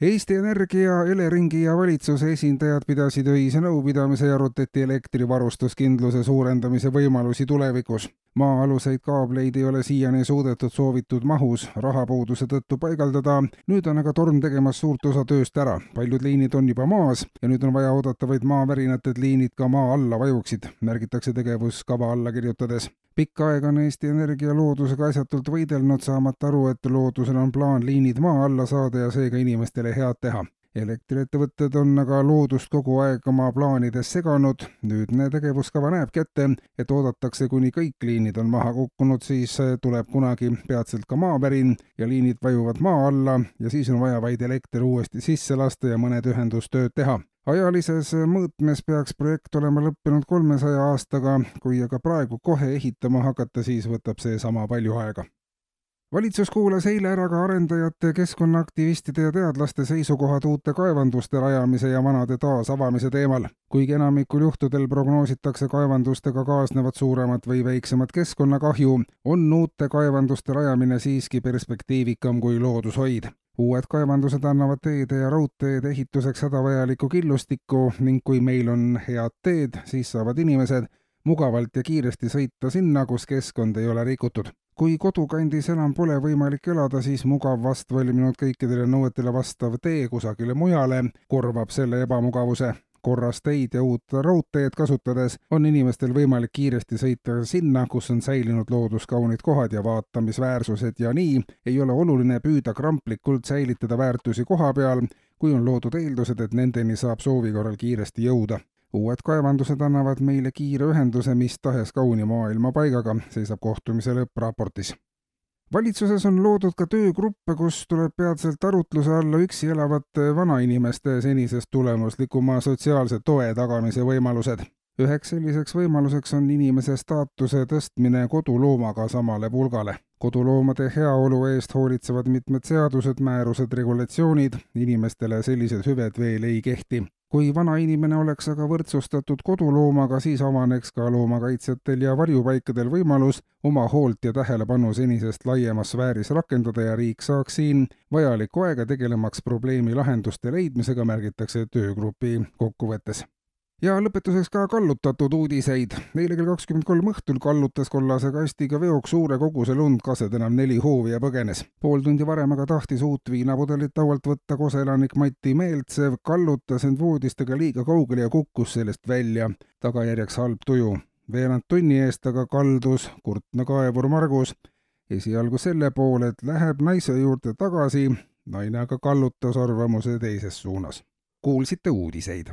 Eesti Energia, Eleringi ja valitsuse esindajad pidasid öise nõupidamise ja arutati elektrivarustuskindluse suurendamise võimalusi tulevikus. maa-aluseid kaableid ei ole siiani suudetud soovitud mahus rahapuuduse tõttu paigaldada, nüüd on aga torm tegemas suurt osa tööst ära. paljud liinid on juba maas ja nüüd on vaja oodata vaid maavärinat, et liinid ka maa alla vajuksid, märgitakse tegevuskava alla kirjutades pikka aega on Eesti Energia loodusega asjatult võidelnud, saamata aru, et loodusel on plaan liinid maa alla saada ja seega inimestele head teha. elektriettevõtted on aga loodust kogu aeg oma plaanides seganud, nüüdne tegevuskava näebki ette, et oodatakse, kuni kõik liinid on maha kukkunud, siis tuleb kunagi peatselt ka maavärin ja liinid vajuvad maa alla ja siis on vaja vaid elekter uuesti sisse lasta ja mõned ühendustööd teha ajalises mõõtmes peaks projekt olema lõppenud kolmesaja aastaga, kui aga praegu kohe ehitama hakata, siis võtab see sama palju aega. Valitsus kuulas eile ära ka arendajate, keskkonnaaktivistide ja teadlaste seisukohad uute kaevanduste rajamise ja vanade taasavamise teemal. kuigi enamikul juhtudel prognoositakse kaevandustega kaasnevat suuremat või väiksemat keskkonnakahju, on uute kaevanduste rajamine siiski perspektiivikam kui loodushoid uued kaevandused annavad teede ja raudteede ehituseks hädavajalikku killustikku ning kui meil on head teed, siis saavad inimesed mugavalt ja kiiresti sõita sinna, kus keskkond ei ole rikutud. Kui kodukandis enam pole võimalik elada, siis mugav vastvalminud kõikidele nõuetele vastav tee kusagile mujale korvab selle ebamugavuse. Korras teid ja uut raudteed kasutades on inimestel võimalik kiiresti sõita sinna, kus on säilinud looduskaunid kohad ja vaatamisväärsused. Ja nii ei ole oluline püüda kramplikult säilitada väärtusi koha peal, kui on loodud eeldused, et nendeni saab soovi korral kiiresti jõuda uued kaevandused annavad meile kiire ühenduse mis tahes kauni maailmapaigaga, seisab kohtumise lõppraportis valitsuses on loodud ka töögruppe, kus tuleb peatselt arutluse alla üksi elavate vanainimeste senisest tulemuslikuma sotsiaalse toe tagamise võimalused. üheks selliseks võimaluseks on inimese staatuse tõstmine koduloomaga samale pulgale. koduloomade heaolu eest hoolitsevad mitmed seadused, määrused, regulatsioonid, inimestele sellised hüved veel ei kehti kui vanainimene oleks aga võrdsustatud koduloomaga, siis avaneks ka loomakaitsjatel ja varjupaikadel võimalus oma hoolt ja tähelepanu senisest laiemas sfääris rakendada ja riik saaks siin vajalikku aega tegelemaks probleemi lahenduste leidmisega, märgitakse töögrupi kokkuvõttes ja lõpetuseks ka kallutatud uudiseid. eile kell kakskümmend kolm õhtul kallutas kollase kastiga veoks suure koguse lund, kased enam neli hoovi ja põgenes. pool tundi varem aga tahtis uut viinapudelit laualt võtta koseelanik Mati Meeltsev, kallutas end voodist aga liiga kaugele ja kukkus sellest välja. tagajärjeks halb tuju. veerand tunni eest aga kaldus kurtna kaevur Margus esialgu selle poole, et läheb naise juurde tagasi, naine aga kallutas arvamuse teises suunas. kuulsite uudiseid